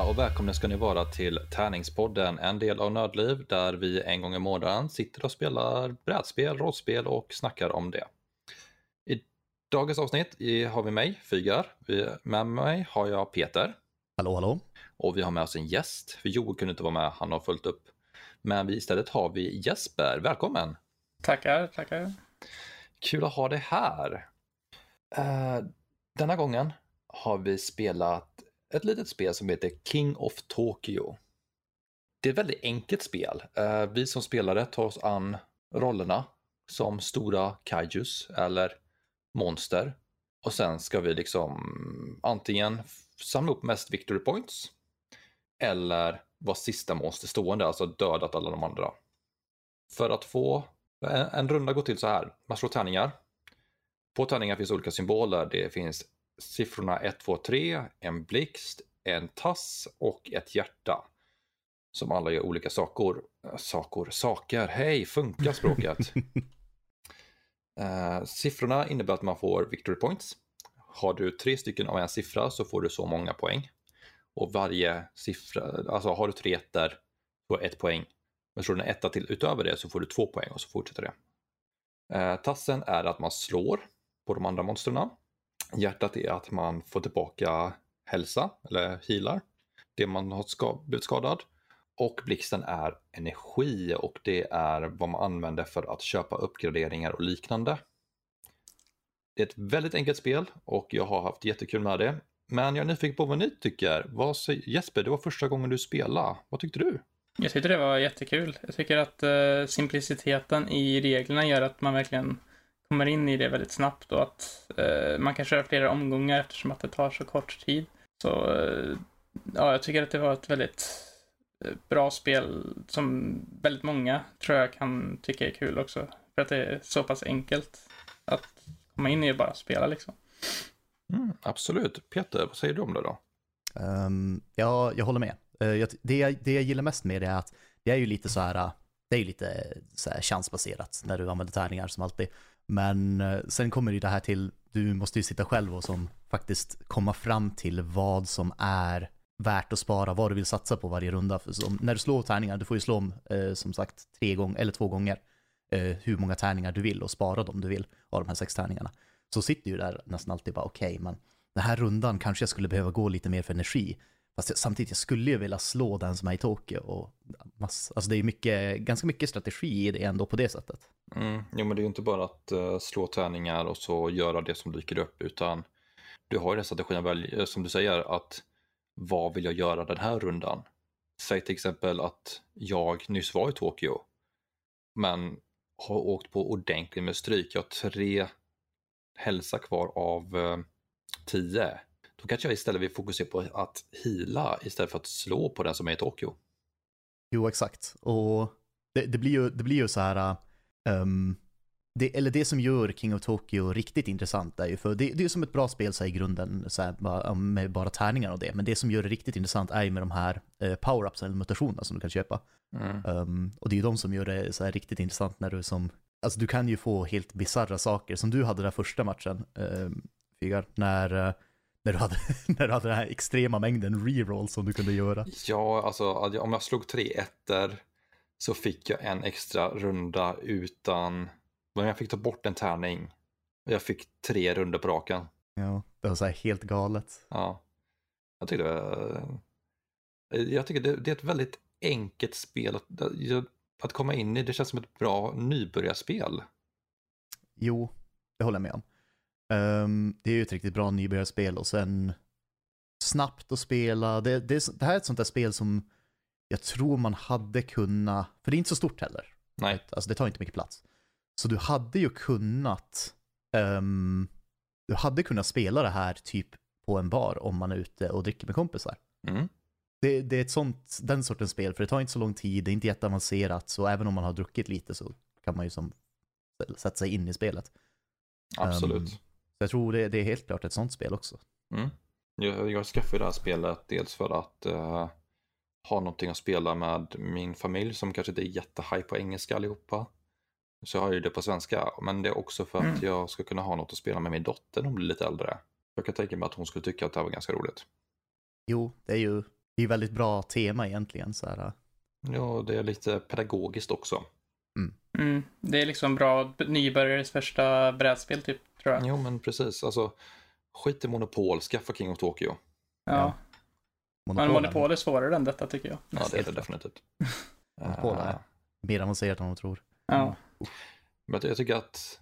Allihopa och välkomna ska ni vara till Tärningspodden, en del av Nördliv där vi en gång i månaden sitter och spelar brädspel, rollspel och snackar om det. I dagens avsnitt har vi mig, Fygar. Med mig har jag Peter. Hallå, hallå. Och vi har med oss en gäst, för Joel kunde inte vara med, han har följt upp. Men vi istället har vi Jesper, välkommen! Tackar, tackar. Kul att ha dig här. Uh, denna gången har vi spelat ett litet spel som heter King of Tokyo. Det är ett väldigt enkelt spel. Eh, vi som spelare tar oss an rollerna som stora kajus eller monster. Och sen ska vi liksom antingen samla upp mest victory points eller vara sista monster stående, alltså dödat alla de andra. För att få en, en runda går till så här. Man slår tärningar. På tärningar finns olika symboler. Det finns siffrorna 1, 2, 3, en blixt, en tass och ett hjärta. Som alla gör olika saker. Saker, saker. Hej, funkar språket. uh, siffrorna innebär att man får victory points. Har du tre stycken av en siffra så får du så många poäng. Och varje siffra, alltså har du tre ettor, får ett poäng. Men slår du en etta till utöver det så får du två poäng och så fortsätter det. Eh, tassen är att man slår på de andra monstren. Hjärtat är att man får tillbaka hälsa, eller healar, det man har ska blivit skadad. Och blixten är energi och det är vad man använder för att köpa uppgraderingar och liknande. Det är ett väldigt enkelt spel och jag har haft jättekul med det. Men jag är nyfiken på vad ni tycker. Vad säger, Jesper, det var första gången du spelade. Vad tyckte du? Jag tyckte det var jättekul. Jag tycker att uh, simpliciteten i reglerna gör att man verkligen kommer in i det väldigt snabbt och att uh, man kan köra flera omgångar eftersom att det tar så kort tid. Så uh, ja, jag tycker att det var ett väldigt bra spel som väldigt många tror jag kan tycka är kul också. För att det är så pass enkelt att komma in i och bara spela liksom. Mm, absolut. Peter, vad säger du om det då? Um, ja, jag håller med. Uh, jag, det, jag, det jag gillar mest med det är att det är ju lite så här, det är ju lite så här chansbaserat när du använder tärningar som alltid. Men eh, sen kommer ju det här till, du måste ju sitta själv och som faktiskt komma fram till vad som är värt att spara, vad du vill satsa på varje runda. För som, när du slår tärningar, du får ju slå om eh, som sagt tre gånger, eller två gånger, eh, hur många tärningar du vill och spara dem du vill av de här sex tärningarna så sitter ju där nästan alltid bara okej, okay, men den här rundan kanske jag skulle behöva gå lite mer för energi. Fast jag, samtidigt, jag skulle ju vilja slå den som är i Tokyo och mass, alltså det är mycket, ganska mycket strategi i det ändå på det sättet. Mm, jo, men det är ju inte bara att uh, slå tärningar och så göra det som dyker upp, utan du har ju den strategin, väl, eh, som du säger, att vad vill jag göra den här rundan? Säg till exempel att jag nyss var i Tokyo, men har åkt på ordentligt med stryk. Jag har tre hälsa kvar av eh, tio då kanske jag istället vill fokusera på att hila istället för att slå på den som är i Tokyo. Jo, exakt. Och det, det blir, ju, det blir ju så här, um, det, eller det som gör King of Tokyo riktigt intressant är ju, för det, det är som ett bra spel så här, i grunden, så här, med bara tärningar och det, men det som gör det riktigt intressant är ju med de här uh, power-ups eller mutationerna som du kan köpa. Mm. Um, och det är ju de som gör det så här riktigt intressant när du som Alltså du kan ju få helt bizarra saker som du hade den första matchen, eh, Fygar, när, eh, när, du hade, när du hade den här extrema mängden reroll som du kunde göra. Ja, alltså om jag slog tre ettor så fick jag en extra runda utan, men jag fick ta bort en tärning. Jag fick tre runder på raken. Ja, det var så här helt galet. Ja, jag tyckte jag tycker det, det är ett väldigt enkelt spel. Jag, att komma in i. Det känns som ett bra nybörjarspel. Jo, det håller jag med om. Um, det är ju ett riktigt bra nybörjarspel och sen snabbt att spela. Det, det, det, här är ett sånt där spel som jag tror man hade kunnat, för det är inte så stort heller. Nej. Alltså det tar inte mycket plats. Så du hade ju kunnat, um, du hade kunnat spela det här typ på en bar om man är ute och dricker med kompisar. Mm det, det, är ett sånt, den sortens spel, för det tar inte så lång tid, det är inte jätteavancerat, så även om man har druckit lite så kan man ju som sätta sig in i spelet. Absolut. Um, jag tror det, det, är helt klart ett sånt spel också. Mm. Jag, jag skaffade det här spelet dels för att uh, ha någonting att spela med min familj som kanske inte är jättehaj på engelska allihopa. Så jag har ju det på svenska, men det är också för mm. att jag ska kunna ha något att spela med min dotter när hon blir lite äldre. Jag kan tänka mig att hon skulle tycka att det här var ganska roligt. jo, det är ju det är väldigt bra tema egentligen. Så här. Ja, det är lite pedagogiskt också. Mm. Det är liksom bra nybörjares första brädspel typ, tror jag. Jo, men precis. Alltså, skit i monopol, skaffa King of Tokyo. Ja. Ja. Men Monopolen, monopol är svårare än detta tycker jag. Ja, det är det definitivt. Monopol är Eh, mer avancerat än man tror. Ja. Men jag tycker att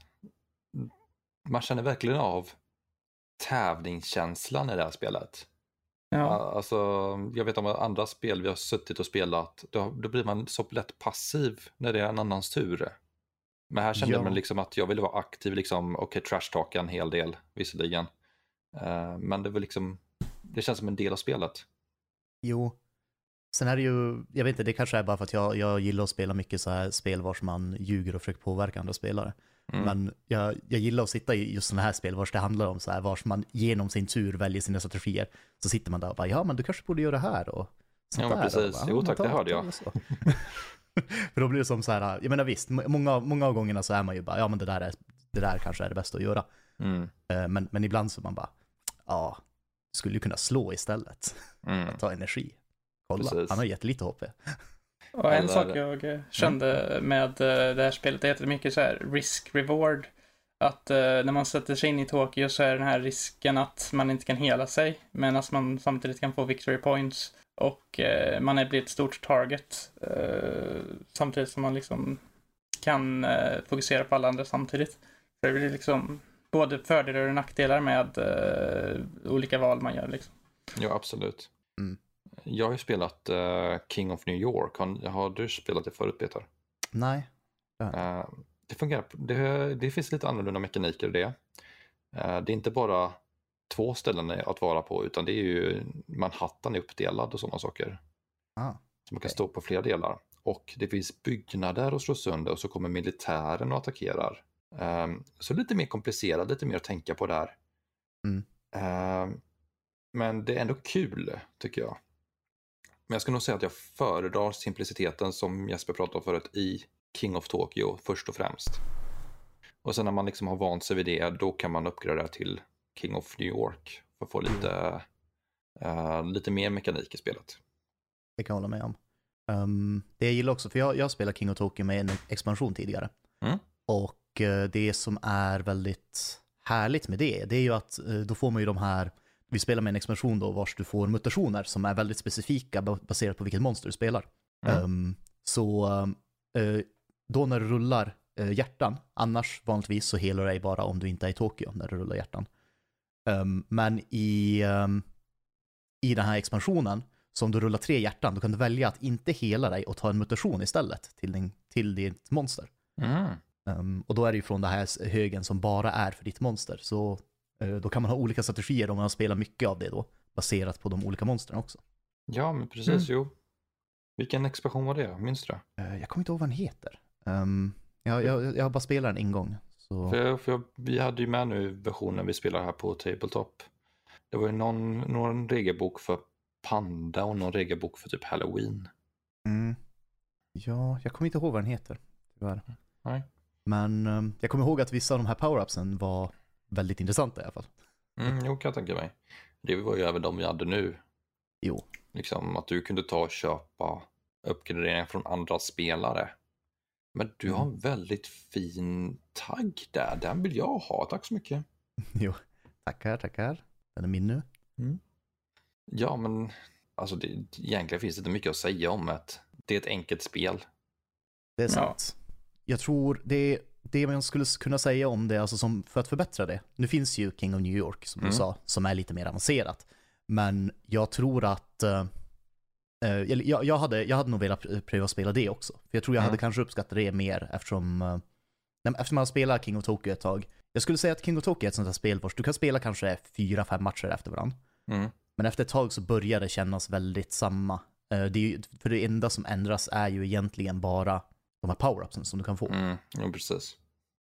man känner verkligen av tävlingskänslan i det här spelet. Ja. Alltså, jag vet om andra spel vi har suttit och spelat, då, då blir man så lätt passiv när det är en annans tur. Men här kände Ja. man liksom att jag ville vara aktiv, liksom, okej, trashtalka en hel del visserligen. Eh, men det var liksom, det känns som en del av spelet. Jo. Sen är det ju, jag vet inte, det kanske är bara för att jag, jag gillar att spela mycket så här spel vars man ljuger och försöker påverka andra spelare. Mm. Men jag, jag gillar att sitta i just sådana här spel vars det handlar om så här, vars man genom sin tur väljer sina strategier. Så sitter man där och bara, ja men du kanske borde göra det här och sånt Ja, men där. Och precis. bara, Jo, tack, ta- det hörde jag. för då blir det som så här, jag menar visst, många, många av gångerna så är man ju bara, ja men det där, är, det där kanske är det bästa att göra. Mm. Eh, Men, men ibland så man bara, ja, skulle ju kunna slå istället. Mm. Ta energi. Kolla, Precis. han har jättelite HP. Och en sak jag eh, kände med eh, det här spelet är att det är mycket så här risk-reward. Att när man sätter sig in i Tokyo så är den här risken att man inte kan hela sig, men att man samtidigt kan få victory points. Och eh, man är- blir ett stort target. Eh, samtidigt som man liksom kan eh, fokusera på alla andra samtidigt. Så det blir liksom både fördelar och nackdelar med eh, olika val man gör liksom. Ja, absolut. Mm. Jag har ju spelat eh, King of New York. Har, har du spelat det förut, Peter? Nej. Eh, det fungerar, det, det finns lite annorlunda mekaniker i det. Det är inte bara två ställen att vara på, utan det är ju Manhattan är uppdelad och sådana saker. Ah, Så man kan stå på flera delar. Och det finns byggnader att slå sönder och så kommer militären och attackerar. Ehm, så lite mer komplicerat, lite mer att tänka på där. Mm. Ehm, men det är ändå kul, tycker jag. Men jag ska nog säga att jag föredrar simpliciteten som Jesper pratade om förut i King of Tokyo först och främst. Och sen när man liksom har vant sig vid det, då kan man uppgradera till King of New York för att få lite, eh, lite mer mekanik i spelet. det kan jag hålla med om. Um, det jag gillar också, för jag, jag spelar King of Tokyo med en expansion tidigare. Mm. Och eh, det som är väldigt härligt med det, det är ju att eh, då får man ju de här, vi spelar med en expansion då vars du får mutationer som är väldigt specifika ba- baserat på vilket monster du spelar. Mm. Um, så då när du rullar hjärtan, annars vanligtvis så helar du dig bara om du inte är i Tokyo när du rullar hjärtan. Um, men i, um, i den här expansionen, så om du rullar tre hjärtan, då kan du välja att inte hela dig och ta en mutation istället till, din, till ditt monster. Mm. Um, och då är det ju från den här högen som bara är för ditt monster. Så eh, då kan man ha olika strategier om man spelar mycket av det då, baserat på de olika monstren också. Ja, men precis, Mm. jo. Vilken expansion var det? Minns du det? Eh, jag kommer inte ihåg vad den heter. Um, jag, jag, jag har bara spelat den en gång. Så... För, jag, för jag, vi hade ju med nu versionen vi spelar här på Tabletop. Det var ju någon, någon regelbok för Panda och någon regelbok för typ Halloween. Mm. Ja, jag kommer inte ihåg vad den heter. Tyvärr. Nej. Men um, jag kommer ihåg att vissa av de här power-upsen var väldigt intressanta i alla fall. Mm, jo, kan jag tänka mig. Det var ju även de vi hade nu. Jo. Liksom att du kunde ta och köpa uppgraderingar från andra spelare. Men du har en väldigt fin tagg där. Den vill jag ha. Tack så mycket. jo. Tackar, tackar. Den är min nu. Ja, men alltså det, egentligen finns det inte mycket att säga om det. Det är ett enkelt spel. Det är Ja. sant. Jag tror det, det man skulle kunna säga om det, alltså som, för att förbättra det. Nu finns ju King of New York, som Mm. du sa, som är lite mer avancerat. Men jag tror att eh, jag, jag, hade, jag hade nog velat pr- pröva spela det också. För jag tror jag Mm. hade kanske uppskattat det mer eftersom, eh, nej, eftersom man har spelat King of Tokyo ett tag. Jag skulle säga att King of Tokyo är ett sånt här spel vars du kan spela kanske fyra, fem matcher efter varandra. Mm. Men efter ett tag så börjar det kännas väldigt samma. Eh, Det ju, för det enda som ändras är ju egentligen bara de här power-upsen som du kan få. Mm. Jo, precis.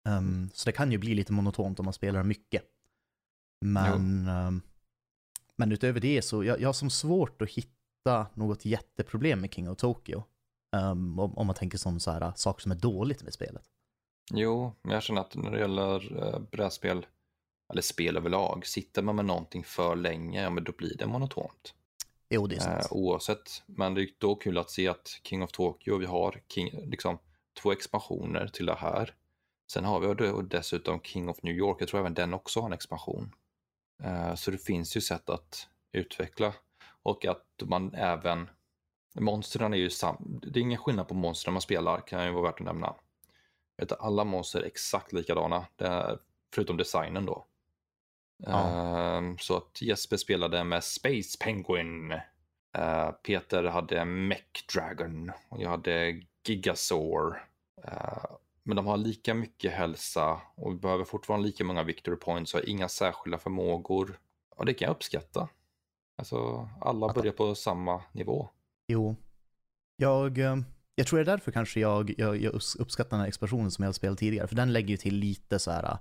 Um, så det kan ju bli lite monotont om man spelar mycket. Men, um, men utöver det så jag, jag har som svårt att hitta något jätteproblem med King of Tokyo. Um, om, om man tänker som så här, saker som är dåligt med spelet. Jo, men jag känner att när det gäller äh, brädspel, eller spel överlag, sitter man med någonting för länge, ja men då blir det monotont. Jo, det är sant. Eh, oavsett. Men det är då kul att se att King of Tokyo, vi har King, liksom, två expansioner till det här. Sen har vi dessutom King of New York, jag tror även den också har en expansion. Eh, så det finns ju sätt att utveckla och att man även Monstren är ju sam... Det är ingen skillnad på monstren man spelar, kan ju vara värt att nämna. Vet, alla monster är exakt likadana, är, förutom designen då. Ja. Uh, så att Jesper spelade med Space Penguin. Uh, Peter hade Mech Dragon och jag hade Gigasaur. Uh, men de har lika mycket hälsa och vi behöver fortfarande lika många victory points och har inga särskilda förmågor. Och det kan jag uppskatta. Alltså, alla börjar på samma nivå. Jo. Jag, eh, jag tror det är därför kanske jag, jag, jag uppskattar den här expansionen som jag har spelat tidigare. För den lägger ju till lite så här eh,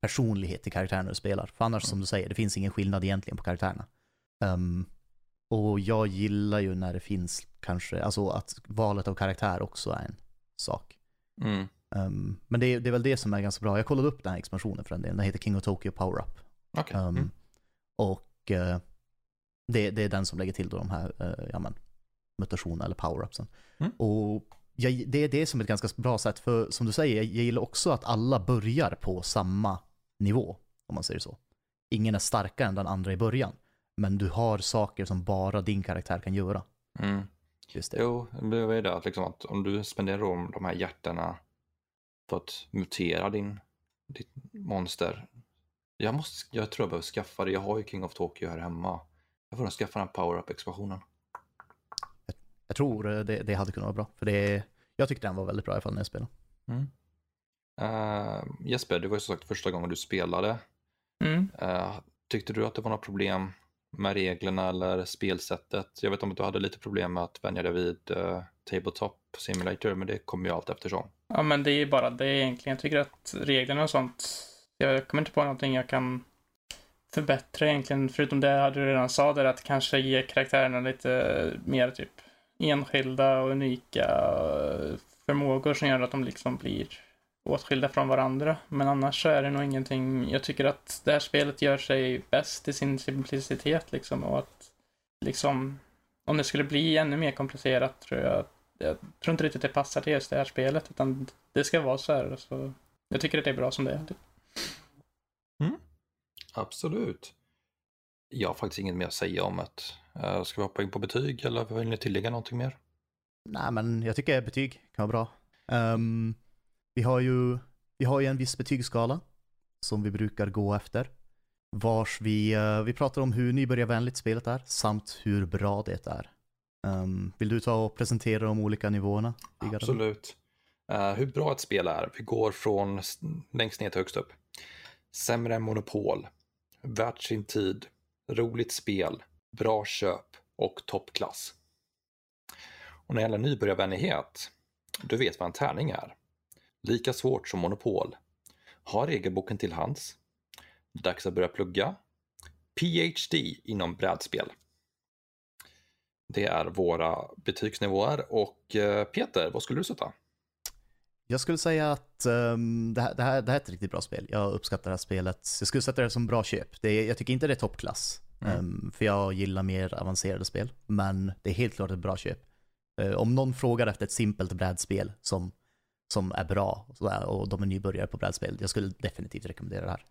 personlighet till karaktärerna du spelar. För annars Mm. som du säger, det finns ingen skillnad egentligen på karaktärerna. Ehm, och jag gillar ju när det finns kanske, alltså att valet av karaktär också är en sak. Mm. Ehm, men det är, det är väl det som är ganska bra. Jag kollade upp den här expansionen för den delen. Den heter King of Tokyo Power Up. Okej. Um, Mm. Och eh, det, det är den som lägger till då de här uh, ja, men, mutationerna eller power-upsen. Mm. Och jag, det är det som är ett ganska bra sätt, för som du säger, jag, jag gillar också att alla börjar på samma nivå, om man säger så. Ingen är starkare än den andra i början, men du har saker som bara din karaktär kan göra. Mm. Just det. Jo, det var ju det att, liksom att om du spenderar om de här hjärtorna för att mutera din, ditt monster. Jag, måste, jag tror jag behöver skaffa det. Jag har ju King of Tokyo här hemma. Jag får nog skaffa den power-up-expansionen. Jag tror eh, det, det hade kunnat vara bra, för det, jag tyckte den var väldigt bra i alla fall när jag spelade. Mm. Uh, Jesper, det var ju som sagt första gången du spelade. Mm. Uh, tyckte du att det var några problem med reglerna eller spelsättet? Jag vet om att du hade lite problem med att vänja dig vid uh, Tabletop Simulator, men det kommer ju allt eftersom. Ja, men det är bara det egentligen. Jag tycker att reglerna och sånt, jag kommer inte på någonting jag kan förbättra egentligen. Förutom det du redan sa där, att kanske ge karaktärerna lite mer typ enskilda och unika förmågor som gör att de liksom blir åtskilda från varandra. Men annars så är det nog ingenting. Jag tycker att det här spelet gör sig bäst i sin simplicitet liksom och att liksom om det skulle bli ännu mer komplicerat tror jag jag tror inte riktigt det passar till just det här spelet utan det ska vara så här. Så jag tycker att det är bra som det är. Typ. Mm. Absolut. Jag har faktiskt inget mer att säga om det. Uh, ska vi hoppa in på betyg eller vill ni tillägga någonting mer? Nej, men jag tycker betyg kan vara bra. Ehm, vi, har ju, vi har ju en viss betygsskala som vi brukar gå efter. Vars vi, eh, vi pratar om hur nybörjarvänligt spelet är samt hur bra det är. Ehm, vill du ta och presentera de olika nivåerna? Absolut. Uh, hur bra ett spel är. Vi går från längst ner till högst upp. Sämre än Monopol. Värt sin tid. Roligt spel. Bra köp. Och toppklass. Och när det gäller nybörjarvänlighet. Du vet vad en tärning är. Lika svårt som Monopol. Ha regelboken till hands. Dags att börja plugga. PhD inom brädspel. Det är våra betygsnivåer och eh, Peter, vad skulle du sätta? Jag skulle säga att ehm, det, här, det, här, det här är ett riktigt bra spel. Jag uppskattar det här spelet. Jag skulle sätta det som bra köp. Det är, jag tycker inte det är toppklass. Mm. ehm, för jag gillar mer avancerade spel. Men det är helt klart ett bra köp. Eh, om någon frågar efter ett simpelt brädspel som, som är bra och, sådär, och de är nybörjare på brädspel, jag skulle definitivt rekommendera det här.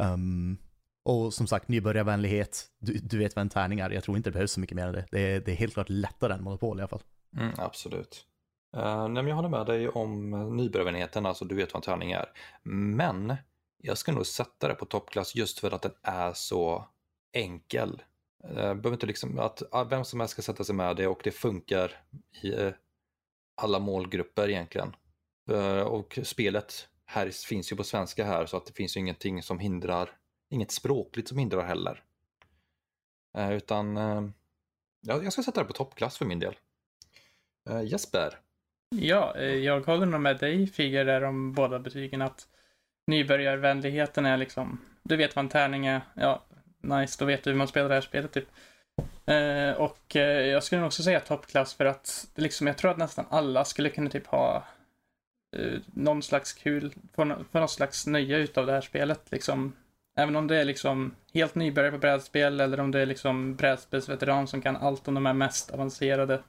Ehm, och som sagt, nybörjarvänlighet. Du, du vet vad en tärning är. Jag tror inte det behövs så mycket mer än det. Det är, det är helt klart lättare än Monopol i alla fall. Mm, absolut. Uh, nej, men jag håller med dig om eh, nybörjarvänligheten, alltså du vet vad en tärning är. Men jag ska nog sätta det på toppklass just för att den är så enkel. Uh, behöver inte liksom att uh, vem som helst ska sätta sig med det och det funkar i uh, alla målgrupper egentligen. Uh, och spelet här finns ju på svenska här så att det finns ju ingenting som hindrar, inget språkligt som hindrar heller. Uh, utan uh, ja, jag ska sätta det på toppklass för min del. Uh, Jesper, Ja, eh, jag håller nog med dig Figer där om båda betygen att nybörjarvänligheten är liksom, du vet vad en tärning är, ja, nice, då vet du hur man spelar det här spelet typ. Eh, och eh, jag skulle nog också säga toppklass för att liksom, jag tror att nästan alla skulle kunna typ ha eh, någon slags kul, få, få någon slags nöje utav det här spelet liksom. Även om det är liksom helt nybörjare på brädspel eller om det är liksom brädspelsveteran som kan allt om de här mest avancerade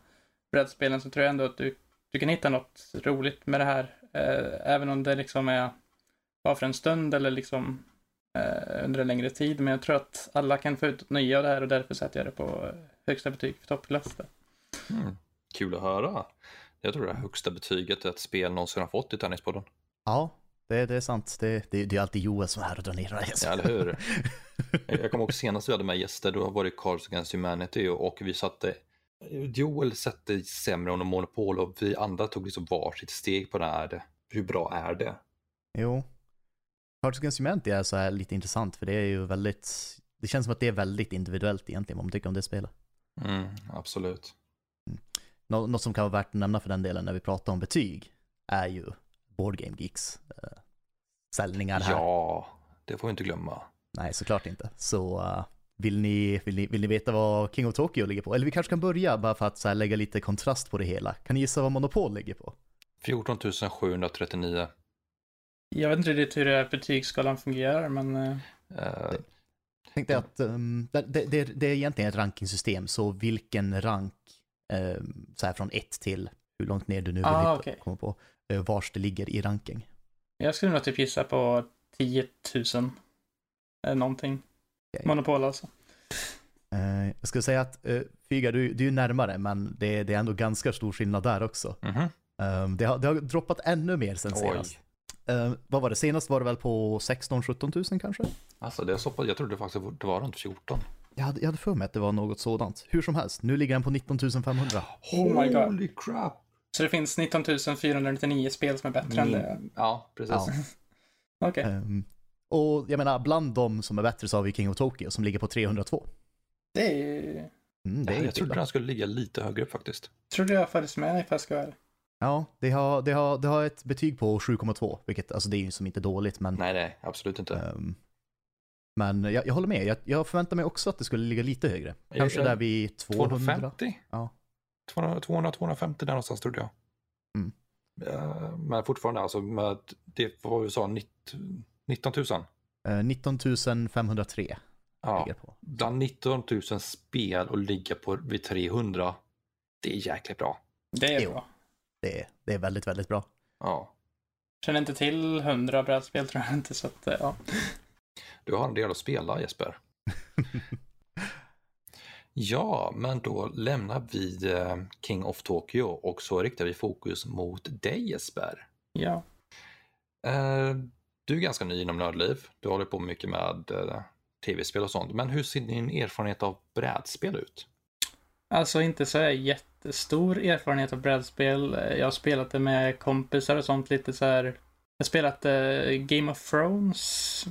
brädspelen så tror jag ändå att du, du kan hitta något roligt med det här. Eh, även om det liksom är bara för en stund eller liksom eh, under en längre tid. Men jag tror att alla kan få ut nya av det här och därför sätter jag det på eh, högsta betyg för toppklass. Mm. Kul att höra. Jag tror det är högsta betyget ett spel någonsin har fått i Tennispodden. Ja, det, det är sant. Det, det, det är alltid Joel som är här och drar ner några Ja, eller hur? Jag kommer ihåg senast vi hade med gäster, då var det Cards Against Humanity och vi satte Joel sätter sämre än Monopol och vi andra tog liksom varsitt steg på det här. Hur bra är det? Jo. Cards Against Humanity är så här lite intressant för det är ju väldigt, det känns som att det är väldigt individuellt egentligen vad man tycker om det spelet. Mm, absolut. Nå något som kan vara värt att nämna för den delen när vi pratar om betyg är ju Board Game Geeks äh, säljningar här. Ja, det får vi inte glömma. Nej, såklart inte. Så uh, vill, ni, vill, ni, vill ni veta vad King of Tokyo ligger på? Eller vi kanske kan börja bara för att så här, lägga lite kontrast på det hela. Kan ni gissa vad Monopol ligger på? 14 739. Jag vet inte riktigt hur det här betygsskalan fungerar, men... Uh... Uh, tänkte att um, det, det, det, är egentligen ett rankingsystem, så vilken rank, um, så här från 1 till hur långt ner du nu vill ah, okay. komma på, uh, vars det ligger i ranking. Jag skulle nog typ gissa på 10 000. Eh, någonting. Okay. Monopol alltså. Uh, jag skulle säga att uh, Fyga, du, du är närmare, men det, det är ändå ganska stor skillnad där också. Mm -hmm. um, det, har, det har droppat ännu mer sen senast. Uh, vad var det? Senast var det väl på 16-17 000 kanske? Alltså det är så jag trodde faktiskt det var runt 14. Jag hade, jag hade för mig att det var något sådant. Hur som helst, nu ligger den på 19 500. Oh my god. Holy crap. Så det finns 19 499 spel som är bättre mm. än det? Ja, precis. Ja. Okej. Okay. Um, och jag menar, bland de som är bättre så har vi King of Tokyo som ligger på 302. Det är mm, det är Jag trodde den skulle ligga lite högre upp faktiskt. Trodde jag faktiskt med ifall jag ska vara Ja, det har, det, har, det har ett betyg på 7,2, vilket alltså det är ju som inte dåligt men... Nej, nej, absolut inte. Um, men jag, jag, håller med, jag, jag förväntar mig också att det skulle ligga lite högre. Kanske jag, där vid 200. 250? Ja. 200-250 där någonstans trodde jag. Mm. Uh, men fortfarande alltså, med, det var vi sa, 19 000? Uh, 19 503. Ja, bland 19 000 spel och ligga på vid 300, det är jäkligt bra. Det är bra. Det är, det är väldigt, väldigt bra. Ja. Känner inte till 100 brädspel tror jag inte, så att, eh, ja. Du har en del att spela Jesper. ja, men då lämnar vi eh, King of Tokyo och så riktar vi fokus mot dig Jesper. Ja. Eh, du är ganska ny inom nördliv. Du håller på mycket med tv-spel och sånt. Men hur ser din erfarenhet av brädspel ut? Alltså inte så jättestor erfarenhet av brädspel. Jag har spelat det med kompisar och sånt lite så här. Jag har spelat uh, Game of Thrones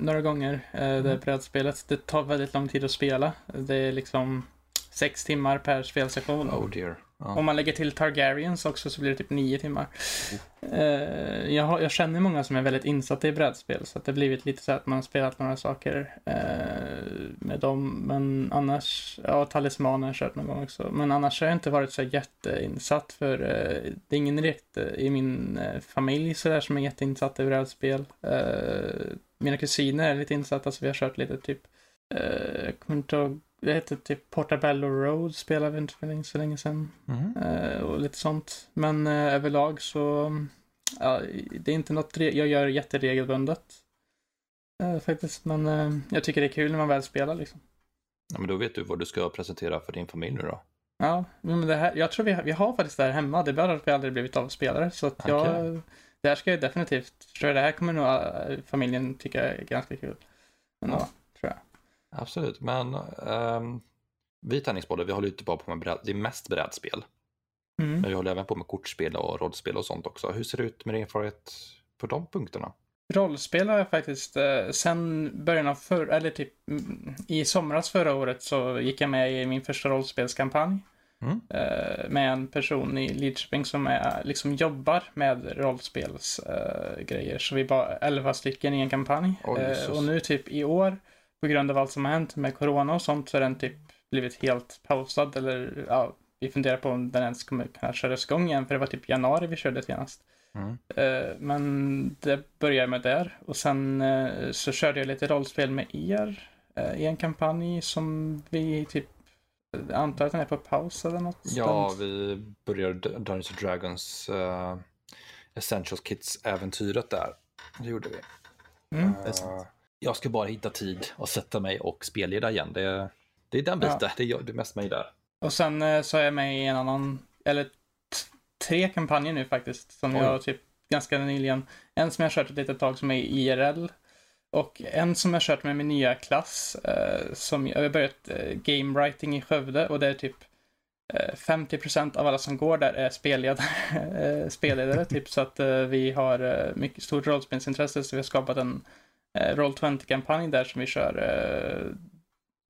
några gånger, mm. det brädspelet. Det tar väldigt lång tid att spela. Det är liksom sex timmar per spelsession. Oh dear. Om man lägger till Targaryens också så blir det typ nio timmar. Uh, jag, har, jag, känner många som är väldigt insatta i brädspel så att det har blivit lite så att man har spelat några saker uh, med dem. Men annars, ja, Talisman har jag kört någon gång också. Men annars har jag inte varit så jätteinsatt för uh, det är ingen direkt i min familj så där som är jätteinsatt i brädspel. mina kusiner är lite insatta så vi har kört lite typ, jag kommer inte ihåg det hette typ Portabello Road spelade vi inte för så länge sedan. Mm. Och lite sånt. Men uh, överlag så, ja, det är inte något jag gör jätteregelbundet. Faktiskt, men jag tycker det är kul när man väl spelar liksom. Ja, men då vet du vad du ska presentera för din familj nu då? Ja, men det här, jag tror vi, vi har faktiskt det här hemma. Det är bara att vi aldrig blivit avspelare. Så att jag, okay. det här ska jag definitivt, tror jag det här kommer nog familjen tycka är ganska kul. Men, ja. jag. Absolut, men um, vi tennisbollar, vi håller inte bara på med bräd, det är mest brädspel. Mm. Men vi håller även på med kortspel och rollspel och sånt också. Hur ser det ut med din erfarenhet på de punkterna? Rollspel har jag faktiskt, eh, sen början av förra, eller typ mm, i somras förra året så gick jag med i min första rollspelskampanj. Mm. Eh, med en person i Lidköping som är, liksom jobbar med rollspelsgrejer. Eh, så vi var elva stycken i en kampanj. Oh, och nu typ i år på grund av allt som har hänt med corona och sånt så har den typ blivit helt pausad eller ja, vi funderar på om den ens kommer kunna köras igång igen för det var typ januari vi körde senast. Mm. Eh, Men det började med där. Och sen eh, så körde jag lite rollspel med er eh, i en kampanj som vi typ antar att den är på paus eller något. Ja, sånt. vi började Dungeons and Dragons uh, Essentials Kits-äventyret där. Det gjorde vi. Mm. är. Eh, jag ska bara hitta tid och sätta mig och spelleda igen. Det, det är den Ja. biten. Det, är, det mest mig där. Och sen eh, så är jag med i en annan, eller tre kampanjer nu faktiskt, som Oj. jag typ ganska nyligen. En som jag har kört ett litet tag som är IRL. Och en som jag har kört med min nya klass, eh, som jag har börjat eh, game writing i Skövde och det är typ eh, 50% av alla som går där är spelledare, eh, spelledare typ så att eh, vi har mycket stort rollspelsintresse så vi har skapat en eh, Roll20-kampanj där som vi kör eh,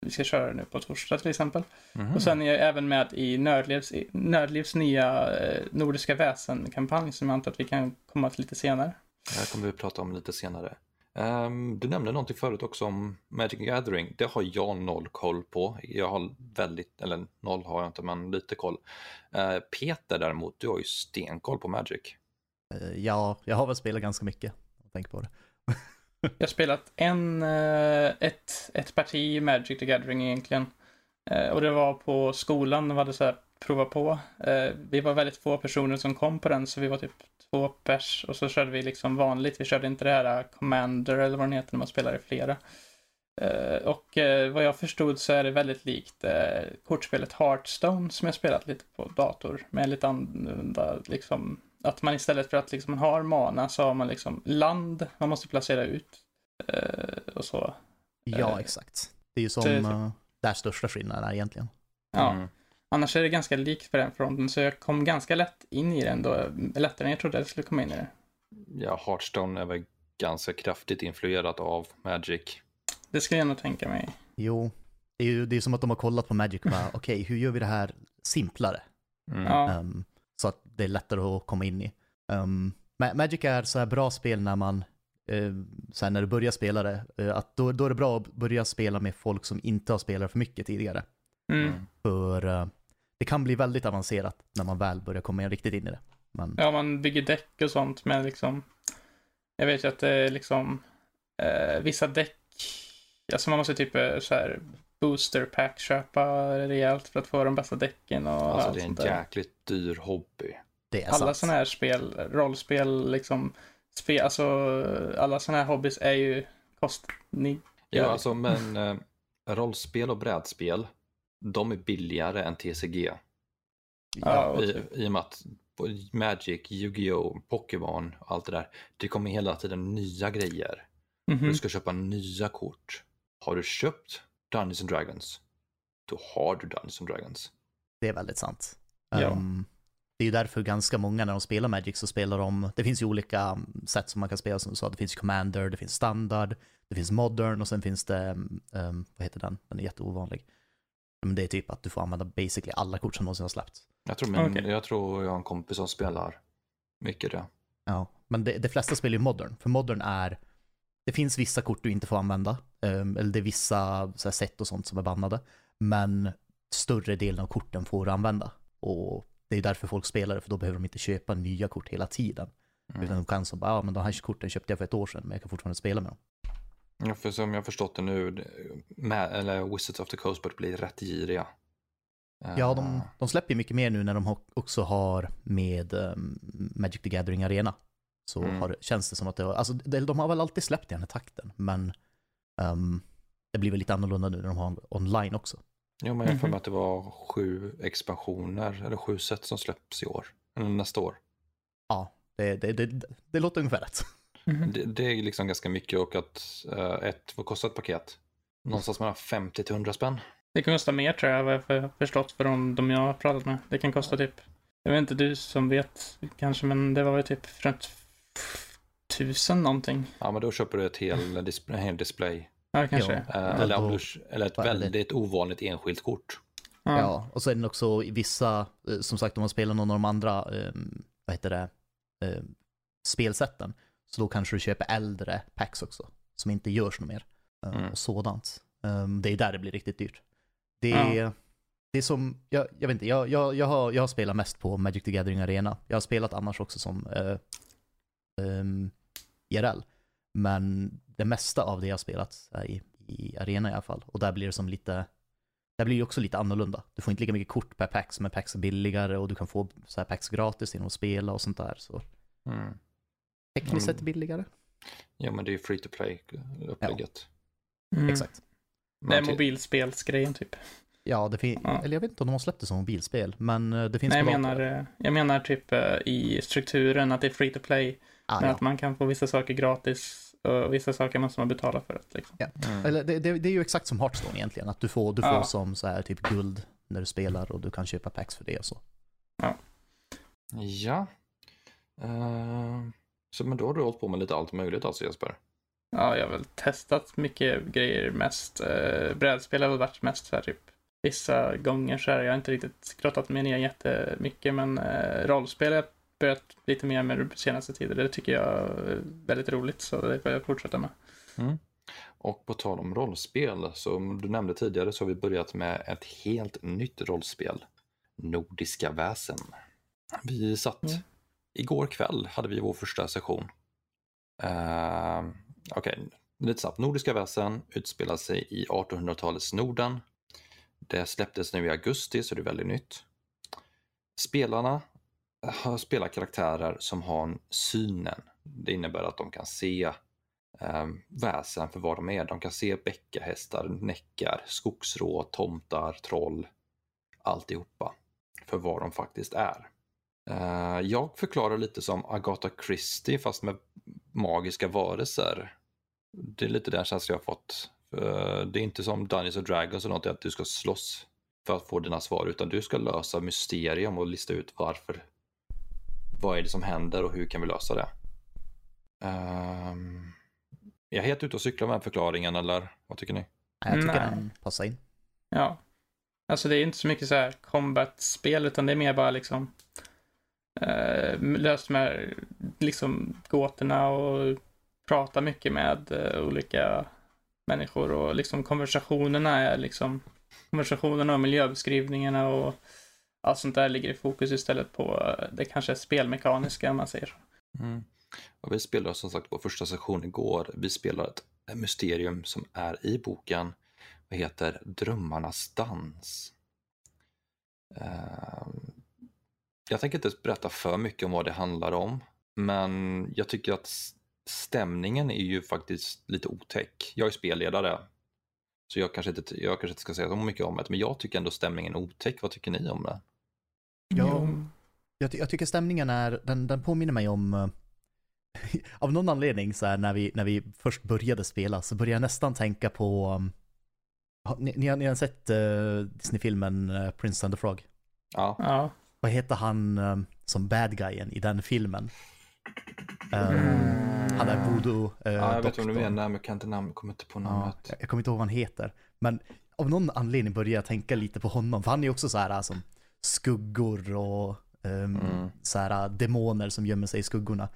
vi ska köra nu på torsdag till exempel. Mhm. Och sen är jag även med i Nördlivs, i Nördlivs nya eh, Nordiska väsen-kampanj som jag antar att vi kan komma till lite senare. Det här kommer vi prata om lite senare. Ehm, du nämnde någonting förut också om Magic Gathering. Det har jag noll koll på. Jag har väldigt, eller noll har jag inte, men lite koll. Eh, Peter däremot, du har ju stenkoll på Magic. Eh, Ja, jag har väl spelat ganska mycket. Tänker på det. Jag har spelat en, eh, ett, ett parti i Magic the Gathering egentligen. Eh, och det var på skolan, de hade så här prova på. Eh, vi var väldigt få personer som kom på den, så vi var typ två pers. Och så körde vi liksom vanligt. Vi körde inte det här Commander eller vad den heter när man spelar i flera. Och vad jag förstod så är det väldigt likt kortspelet Hearthstone som jag spelat lite på dator. Med lite annorlunda liksom att man istället för att liksom man har mana så har man liksom land man måste placera ut. Eh, och så. Ja, Eh, exakt. Det är ju som så- uh, där största skillnaden är egentligen. Ja. Mm. Annars är det ganska likt på den fronten så jag kom ganska lätt in i den då. Lättare än jag trodde jag skulle komma in i det. Ja, Hearthstone är väl ganska kraftigt influerat av Magic. Det skulle jag nog tänka mig. Jo, det är ju det är som att de har kollat på Magic och bara, okej, hur gör vi det här simplare? Mm. Ja. Ehm, så att det är lättare att komma in i. Um, Ma- Magic är så här bra spel när man, eh, så när du börjar spela det, eh, att då, då är det bra att börja spela med folk som inte har spelat för mycket tidigare. Mm. Mm. För eh, det kan bli väldigt avancerat när man väl börjar komma in riktigt in i det. Men Ja, man bygger däck och sånt men liksom. Jag vet ju att det är liksom eh, vissa däck. Alltså man måste typ eh, så här booster pack köpa rejält för att få de bästa däcken och Alltså allt det är en sånt där. jäkligt dyr hobby. det är Alla sant. sådana här spel, rollspel, liksom, spe, alltså alla sådana här hobbys är ju kostnig. Ja, alltså men eh, rollspel och brädspel, de är billigare än TCG. Ja, och I, typ. I och med att Magic, Yu-Gi-Oh, Pokémon och allt det där, det kommer hela tiden nya grejer. Mhm. Du ska köpa nya kort. Har du köpt Dungeons and Dragons, då har du Dungeons and Dragons. Det är väldigt sant. Ja. Ehm, det är ju därför ganska många när de spelar Magic så spelar de, det finns ju olika mm, sätt som man kan spela som du sa, det finns Commander, det finns Standard, det finns Modern och sen finns det, um, vad heter den, den är jätteovanlig. Men det är typ att du får använda basically alla kort som någonsin har släppts. Jag tror, min, Okej. jag tror jag har en kompis som spelar mycket det. Ja, men det, de flesta spelar ju Modern, för Modern är, det finns vissa kort du inte får använda, ehm, eller det är vissa så här, sätt och sånt som är bannade, men större delen av korten får du använda. Och det är därför folk spelar det, för då behöver de inte köpa nya kort hela tiden. Mm. Utan de kan så bara, ja men de här korten köpte jag för ett år sedan, men jag kan fortfarande spela med dem. Ja, för som jag har förstått det nu, med, eller Wizards of the Coast börjar bli rätt giriga. Ja, Eh, de, de släpper mycket mer nu när de också har med ehm, Magic the Gathering Arena. Så Mm. har, känns det som att det har, alltså de, de har väl alltid släppt i den här takten, men ehm, det blir väl lite annorlunda nu när de har online också. Jo, men jag har för Mhm. mig att det var sju expansioner, eller sju set som släpps i år. Eller nästa år. Ja, det, det, det, det låter ungefär rätt. Mhm. Det, det är liksom ganska mycket och att eh, ett, vad kostar ett paket? Någonstans mellan 50 till 100 spänn. Det kan kosta mer tror jag, vad jag har förstått för de, de jag har pratat med. Det kan kosta typ, jag vet inte du som vet kanske, men det var väl typ runt tusen någonting. Ja, men då köper du ett hel, dis- en hel display. Ja, kanske. Ja. Eh, eller, då- eller ett väldigt ovanligt enskilt kort. Ja. Ja, och så är den också i vissa, eh, som sagt om man spelar någon av de andra, ehm, vad heter det, ehm, spelsätten, så då kanske du köper äldre packs också, som inte görs något mer. eh, Mm. Och sådant. Ehm, det är där det blir riktigt dyrt. Det Ja. är, det är som, jag, jag vet inte, jag, jag, jag, har, jag har spelat mest på Magic the Gathering Arena. Jag har spelat annars också som, eh, um, IRL. Men det mesta av det jag spelat är i, i arena i alla fall. Och där blir det som lite, där blir det också lite annorlunda. Du får inte lika mycket kort per pack, men packs är billigare och du kan få så här packs gratis genom att spela och sånt där. Så Mm. tekniskt sett Mm. billigare. Ja, men det är ju free to play upplägget. Mm. Exakt. Det är Man till- mobilspelsgrejen typ. Ja, det finns, Ja. eller jag vet inte om de har släppt det som mobilspel, men eh, det finns Nej, jag menar, eh, jag menar typ eh, i strukturen att det är free to play. Ah, men ja. att man kan få vissa saker gratis och vissa saker måste man betala för. Att, liksom. Mm. Eller det, det, det är ju exakt som Hearthstone egentligen, att du får, du får Ja. som så här typ guld när du spelar och du kan köpa packs för det och så. Ja. Eh, så men då har du hållit på med lite allt möjligt alltså Jesper? Ja, jag har väl testat mycket grejer mest. Eh, brädspel har väl varit mest så här typ vissa gånger så här. Jag har inte riktigt grottat mig ner jättemycket, men eh, rollspel har jag börjat lite mer med på senaste tiden. Det tycker jag är väldigt roligt, så det får jag fortsätta med. Och på tal om rollspel, som du nämnde tidigare så har vi börjat med ett helt nytt rollspel. Nordiska väsen. Vi satt, Mm. igår kväll hade vi vår första session. Uh, Okej, lite snabbt. Nordiska väsen utspelar sig i 1800-talets Norden. Det släpptes nu i augusti så det är väldigt nytt. Spelarna spelar karaktärer som har synen. Det innebär att de kan se eh, väsen för vad de är. De kan se bäckahästar, näckar, skogsrå, tomtar, troll, alltihopa för vad de faktiskt är. Eh, jag förklarar lite som Agatha Christie fast med magiska varelser. Det är lite den känslan jag har fått. Eh, det är inte som Dungeons and Dragons eller något att du ska slåss för att få dina svar utan du ska lösa mysterium och lista ut varför. Vad är det som händer och hur kan vi lösa det? Ehm, jag är helt ute och cyklar med den förklaringen eller vad tycker ni? Nej, Jag tycker Nej. den passar in. Ja. Alltså det är inte så mycket så här combat-spel, utan det är mer bara liksom eh, löst med liksom gåtorna och prata mycket med eh, olika människor och liksom konversationerna är liksom konversationerna och miljöbeskrivningarna och allt sånt där ligger i fokus istället på eh, det kanske spelmekaniska om man säger så. Mm. Och vi spelade som sagt vår första session igår. Vi spelar ett mysterium som är i boken. Vad heter Drömmarnas dans. Ehm, jag tänker inte berätta för mycket om vad det handlar om. Men jag tycker att stämningen är ju faktiskt lite otäck. Jag är spelledare. Så jag kanske inte, jag kanske inte ska säga så mycket om det. Men jag tycker ändå stämningen är otäck. Vad tycker ni om det? Ja. Jag, ty- jag tycker stämningen är, den, den påminner mig om, eh, av någon anledning så här när vi, när vi först började spela så började jag nästan tänka på, um, har- ni, ni, har, ni har sett uh, Disney-filmen uh, Prince and the Frog? Ja, Ja. Vad heter han um, som bad guyen i den filmen? Um, Mm. Han är voodoo uh, ja jag vet vad du menar men jag kan inte namn, kommer inte på Ja, namnet. jag, jag kommer inte ihåg vad han heter. Men av någon anledning började jag tänka lite på honom. För han är ju också så här som skuggor och ehm, Mm. så här demoner som gömmer sig i skuggorna.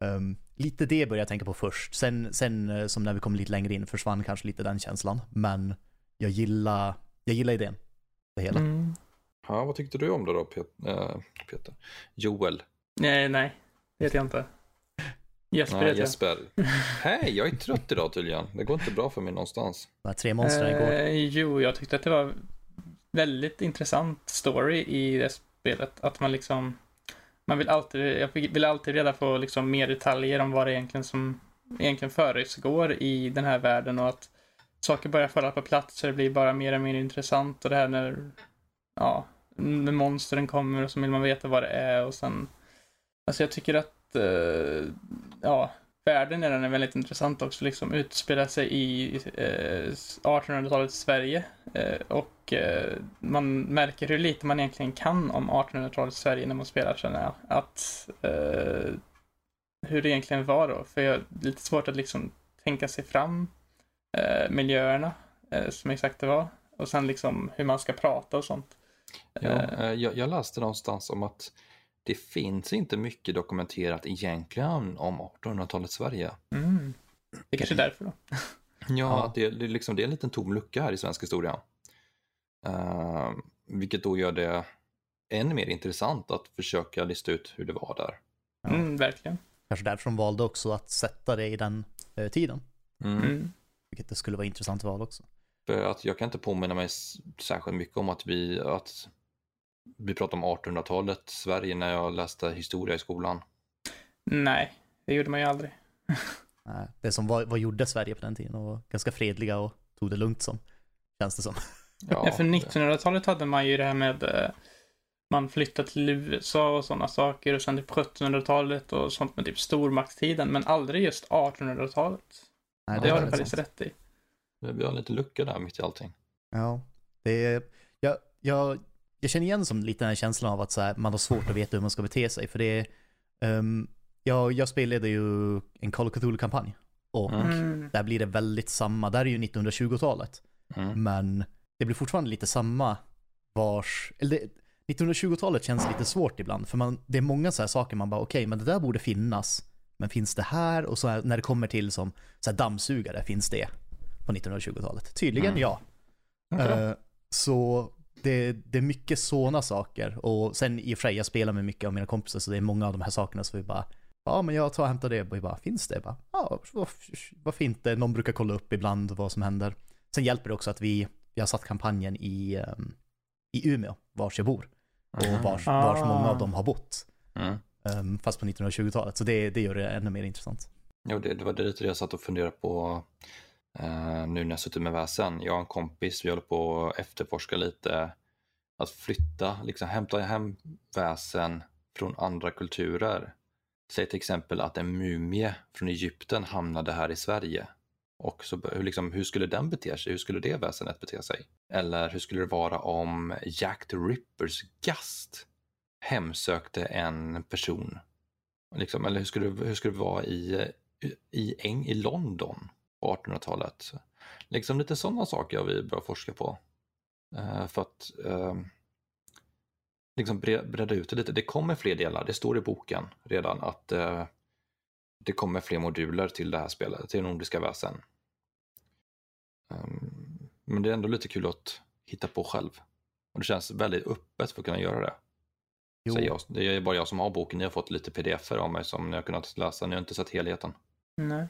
Ehm, lite det började jag tänka på först. Sen, sen eh, som när vi kom lite längre in försvann kanske lite den känslan. Men jag gillar, jag gillar idén. Det hela. Mm. Ja, vad tyckte du om det då Pet- äh, Peter? Joel? Nej, nej. Det vet jag inte. Jesper Nej, heter jag. Jesper. Hej, jag är trött idag tydligen. Det går inte bra för mig någonstans. De här tre monstren igår. Eh, jo, jag tyckte att det var väldigt intressant story i det spelet. Att man liksom, man vill alltid, jag vill alltid reda på liksom mer detaljer om vad det egentligen som egentligen försiggår i den här världen. Och att saker börjar falla på plats så det blir bara mer och mer intressant. Och det här när, ja, när monstren kommer och så vill man veta vad det är. Och sen, alltså jag tycker att, eh, ja, världen i den är väldigt intressant också, liksom utspelar sig i eh, 1800-talets Sverige eh, och eh, man märker hur lite man egentligen kan om 1800-talets Sverige när man spelar känner jag. Att eh, hur det egentligen var då, för jag det är lite svårt att liksom tänka sig fram eh, miljöerna eh, som exakt det var och sen liksom hur man ska prata och sånt. Ja, jag, jag läste någonstans om att det finns inte mycket dokumenterat egentligen om 1800-talets Sverige. mm. Det är kanske är därför då. Ja, Ja. Det, det, är liksom, det är en liten tom lucka här i svensk historia. Eh, vilket då gör det än mer intressant att försöka lista ut hur det var där. Ja. Mm, verkligen. kanske därför de valde också att sätta det i den eh, tiden. Mm. Mm. Vilket det skulle vara intressant val också. För att jag kan inte påminna mig särskilt mycket om att vi, att vi pratade om 1800-talet, Sverige, när jag läste historia i skolan. Nej, det gjorde man ju aldrig. Det som var, vad gjorde Sverige på den tiden och ganska fredliga och tog det lugnt som, känns det som. Ja, för 1900-talet hade man ju det här med eh, man flyttade till USA och sådana saker och sen typ 1700-talet och sånt med typ stormaktstiden, men aldrig just 1800-talet. Nej, Det Ja, har det du är faktiskt rätt i. Vi har en liten lucka där mitt i allting. Ja, det är, jag, jag, jag känner igen som lite den här känslan av att så här, man har svårt att veta hur man ska bete sig. För det är, ehm, jag, jag spelade ju en Call of Cthulhu-kampanj. Och Mm. Mm. där blir det väldigt samma, där är ju 1920-talet. Mm. Men det blir fortfarande lite samma vars, eller det, 1920-talet känns lite svårt ibland. För man, det är många så här saker man bara, okej, men det där borde finnas. Men finns det här? Och så här, när det kommer till som så här dammsugare, finns det på 1920-talet? Tydligen Mm. ja. Okej. Eh, så det, det är mycket sådana saker. Och sen i och för sig, jag spelar med mycket av mina kompisar, så det är många av de här sakerna så vi bara, ja men jag tar och hämtar det. Och vi bara, finns det? Bara, ja, vad- varför inte? Någon brukar kolla upp ibland vad som händer. Sen hjälper det också att vi, vi har satt kampanjen i, ehm, i Umeå, vars jag bor. Och vars, vars många av dem har bott. Mm. fast på 1920-talet. Så det, det gör det ännu mer intressant. Jo, det, det var det lite det jag satt och funderade på Uh, nu när jag suttit med väsen. Jag och en kompis, vi håller på att efterforska lite att flytta, liksom hämta hem väsen från andra kulturer. Säg till exempel att en mumie från Egypten hamnade här i Sverige. Och så, hur, liksom, hur skulle den bete sig? Hur skulle det väsenet bete sig? Eller hur skulle det vara om Jack the Rippers gast hemsökte en person? Liksom, eller hur skulle, det- hur skulle det vara i, i, i, i London på 1800-talet? Liksom lite sådana saker har vi börjat forska på. Eh, för att eh, liksom bre, bredda ut det lite. Det kommer fler delar, det står i boken redan att eh, det kommer fler moduler till det här spelet, till Nordiska väsen. Um, men det är ändå lite kul att hitta på själv. Och det känns väldigt öppet för att kunna göra det. Jo, Säger jag. Det är bara jag som har boken. Ni har fått lite pdf av mig som ni har kunnat läsa. Ni har inte sett helheten. Nej.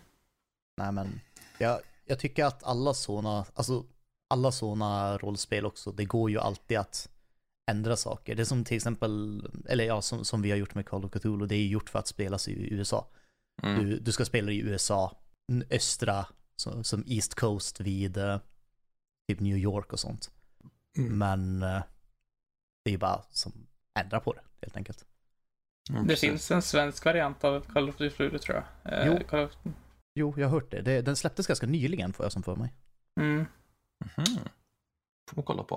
nej men jag, jag tycker att alla sådana, alltså alla sådana rollspel också, det går ju alltid att ändra saker. Det är som till exempel, eller ja, som, som vi har gjort med Call of Cthulhu, det är ju gjort för att spelas i USA. Mm. Du, du ska spela i USA, östra, så, som East Coast vid eh, typ New York och sånt. Mm. Men eh, det är ju bara som ändra på det helt enkelt. Mm, Det finns en svensk variant av Call of Cthulhu tror jag. Eh, Jo. Call of... Jo, jag har hört det. det. Den släpptes ganska nyligen får jag som för mig. mm. Mhm. Får man kolla på.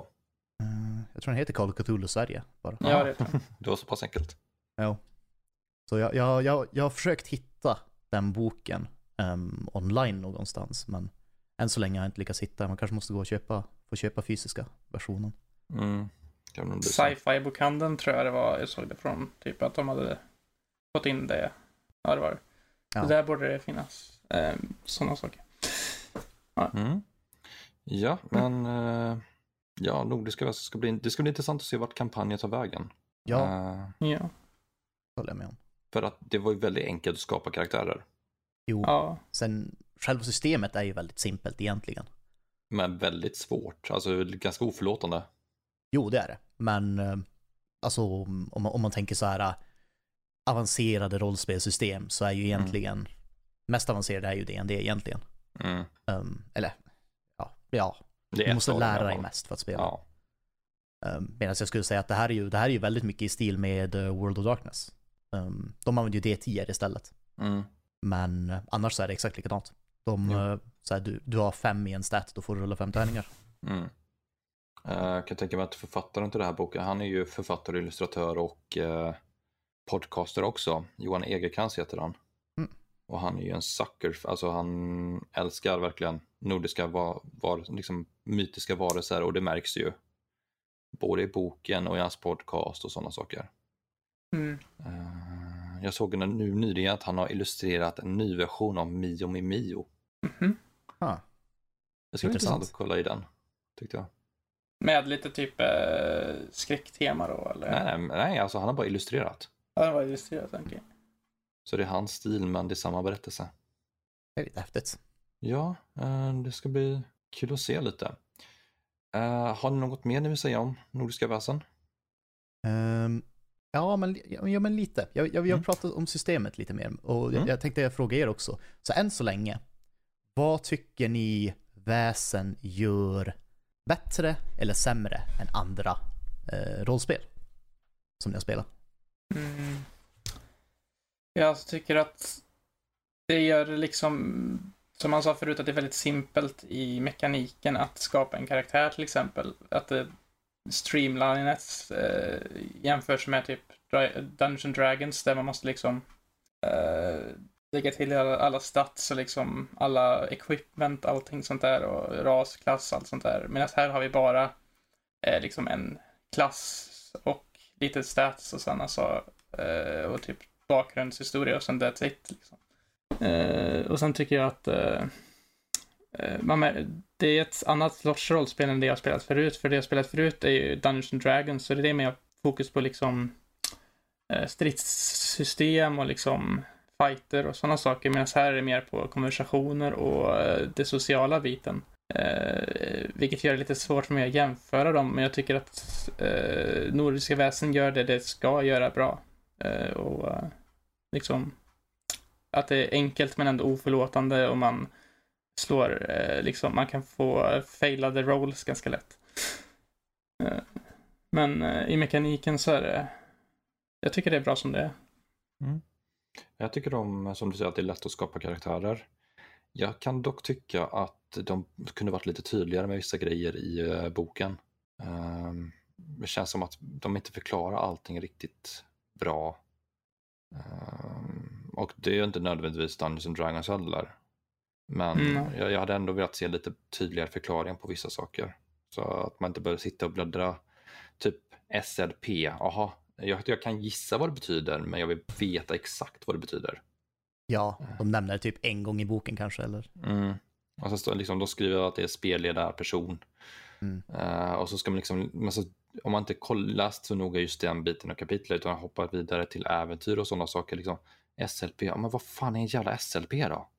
Eh, jag tror den heter Call of Cthulhu Sverige bara. Ja, det tror jag. Det var så pass enkelt. Ja. Så jag, jag, jag, jag har försökt hitta den boken ehm, online någonstans, men än så länge har jag inte lyckats hitta. Man kanske måste gå och köpa, få köpa fysiska versionen. Mm. Sci-fi-bokhandeln tror jag det var jag såg det från. Typ att de hade fått in det. Ja, det var det. Ja. Så där borde det finnas eh, sådana saker. Mm. Ja, men eh, ja, Nordiska ska bli, det ska bli intressant att se vart kampanjen tar vägen. Ja, Eh, Ja. håller jag med om. för att det var ju väldigt enkelt att skapa karaktärer. Jo, ja. sen själva systemet är ju väldigt simpelt egentligen. Men väldigt svårt, alltså ganska oförlåtande. Jo, det är det. Men eh, alltså om man, om man tänker så här eh, avancerade rollspelsystem så är ju egentligen mest avancerade är ju D&D egentligen. Mm. Ehm, eller ja, ja, du måste lära dig mest för att spela. Ja. Um, Medan jag skulle säga att det här är ju, det här är ju väldigt mycket i stil med eh, World of Darkness. Ehm, de använder ju D10 istället. Mm. Men eh, annars så är det exakt likadant. De, eh, så här, du, du har fem i en stat, då får du rulla fem tärningar. Mm. Jag kan tänka mig att författaren till den här boken, han är ju författare, illustratör och eh, podcaster också. Johan Egerkrans heter han. Mm. Och han är ju en sucker, alltså han älskar verkligen nordiska var, var, liksom mytiska varelser och det märks ju. Både i boken och i hans podcast och sådana saker. Mm. Eh, Jag såg nu nyligen att han har illustrerat en ny version av Mio med Mio. Mhm. Ah, Det skulle vara Intressant. att kolla i den, tyckte jag. Med lite typ eh, skräcktema då eller? Nej, nej, nej, alltså han har bara illustrerat. Ja, det var illustrerat, okej. Så det är hans stil, men det är samma berättelse. Det är lite häftigt. Ja, eh, det ska bli kul att se lite. Eh, har ni något mer ni vill säga om Nordiska väsen? Ehm, ja, men, ja, men lite. Jag, jag, jag Mm. har pratat om systemet lite mer och jag, Mm. jag tänkte jag fråga er också. Så än så länge, vad tycker ni väsen gör bättre eller sämre än andra eh, rollspel som ni har spelat? Mm. Jag alltså tycker att det gör det liksom, som man sa förut, att det är väldigt simpelt i mekaniken att skapa en karaktär till exempel. Att det streamlines eh, jämförs med typ Dungeon Dragons där man måste liksom eh, lägga till alla, alla stats och liksom alla equipment, allting sånt där och ras, klass, allt sånt där. Medan här har vi bara eh, liksom en klass och lite stats och sen alltså eh, och typ bakgrundshistoria och sen that's it. Liksom. Eh, och sen tycker jag att eh, eh man, det är ett annat sorts rollspel än det jag spelat förut. För det jag spelat förut är ju Dungeons and Dragons, så det är det med fokus på liksom eh, stridssystem och liksom fighter och sådana saker. Medan här är det mer på konversationer och eh, det sociala biten. Eh, vilket gör det lite svårt för mig att jämföra dem, men jag tycker att eh, Nordiska väsen gör det det ska göra bra. Eh, och eh, liksom att det är enkelt men ändå oförlåtande och man slår, eh, liksom, man kan få failade rolls ganska lätt. Men i mekaniken så är det, jag tycker det är bra som det är. Mm. Jag tycker om, som du säger, att det är lätt att skapa karaktärer. Jag kan dock tycka att de kunde varit lite tydligare med vissa grejer i boken. Ehm, det känns som att de inte förklarar allting riktigt bra. Ehm, och det är ju inte nödvändigtvis Dungeons and Dragons heller. Men Mm. jag, jag hade ändå velat se lite tydligare förklaring på vissa saker. Så att man inte behöver sitta och bläddra typ SLP, aha, jag, jag kan gissa vad det betyder men jag vill veta exakt vad det betyder. Ja, de nämner det typ en gång i boken kanske, eller? Mm. Och så liksom, de skriver att det är spelledarperson. Mm. Eh, och så ska man liksom, men så, om man inte kollar så noga just den biten av kapitlet utan hoppar vidare till äventyr och sådana saker. Liksom, SLP, ja, men vad fan är en jävla SLP då?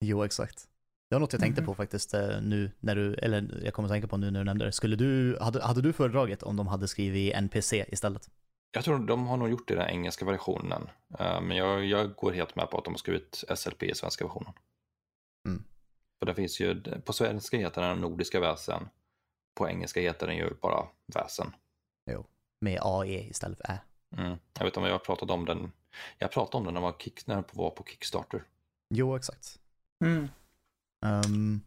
Jo, exakt. Det var något jag tänkte Mhm. på faktiskt eh, nu när du, eller jag kommer att tänka på nu när du nämnde det. Skulle du, hade, hade du föredragit om de hade skrivit NPC istället? Jag tror de har nog gjort det i den engelska versionen. Eh, men jag, jag går helt med på att de har skrivit SLP i svenska versionen. Mm. För det finns ju, på svenska heter den nordiska väsen. På engelska heter den ju bara väsen. Med AE istället för Ä. Mm. Jag vet inte om jag har pratat om den. Jag pratade om den när, man kick, när den var på Kickstarter. Jo, exakt. Mm. Um,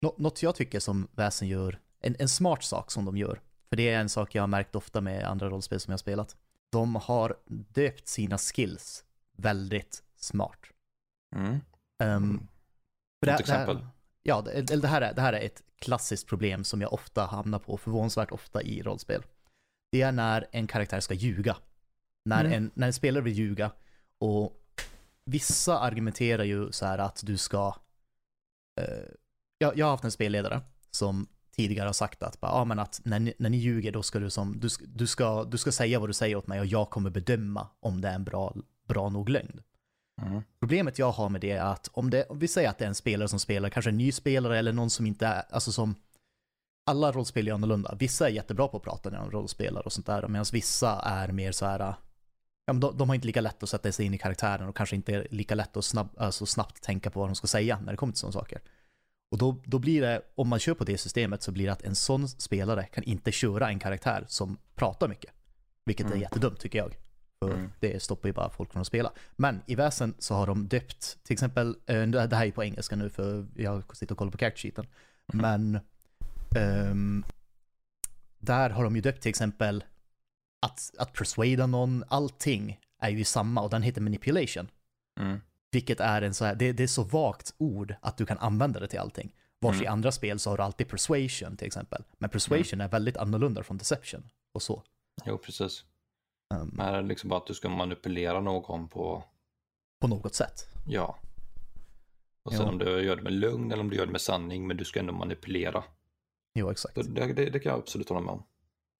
nå- något jag tycker som väsen gör, en, en smart sak som de gör, för det är en sak jag har märkt ofta med andra rollspel som jag har spelat. De har döpt sina skills väldigt smart. Mm. Um, för Till det- det här- exempel? Ja, det, det, här är, det här är ett klassiskt problem som jag ofta hamnar på, förvånansvärt ofta i rollspel. Det är när en karaktär ska ljuga. När, Mm. en, när en spelare vill ljuga och vissa argumenterar ju så här att du ska... Eh, jag, jag har haft en spelledare som tidigare har sagt att, bara, ja, men att när, ni, när ni ljuger då ska du som, du, ska- du, ska, du ska säga vad du säger åt mig och jag kommer bedöma om det är en bra, bra nog lögn. Mm. Problemet jag har med det är att om, det, om vi säger att det är en spelare som spelar, kanske en ny spelare eller någon som inte är, alltså som alla rollspel är annorlunda. Vissa är jättebra på att prata när de rollspelar och sånt där, medan vissa är mer så här, ja, de, de har inte lika lätt att sätta sig in i karaktären och kanske inte är lika lätt att snabb, alltså snabbt tänka på vad de ska säga när det kommer till sådana saker. Och då, då blir det, om man kör på det systemet så blir det att en sån spelare kan inte köra en karaktär som pratar mycket. Vilket är Mm. jättedumt tycker jag. För Mm. det stoppar ju bara folk från att spela. Men i väsen så har de döpt, till exempel, eh, det här är på engelska nu för jag sitter och kollar på character. Mm. Men ehm, där har de ju döpt till exempel att, att persuada någon, allting är ju samma och den heter manipulation. Mm. Vilket är en så här, det, det är så vagt ord att du kan använda det till allting. Vars i Mm. andra spel så har du alltid persuasion till exempel. Men persuasion är väldigt annorlunda från deception och så. Jo, precis. Men är det liksom bara att du ska manipulera någon på, på något sätt. ja. Och sen Ja. om du gör det med lugn eller om du gör det med sanning, men du ska ändå manipulera. Jo, exakt. Det, det, det kan jag absolut hålla med om.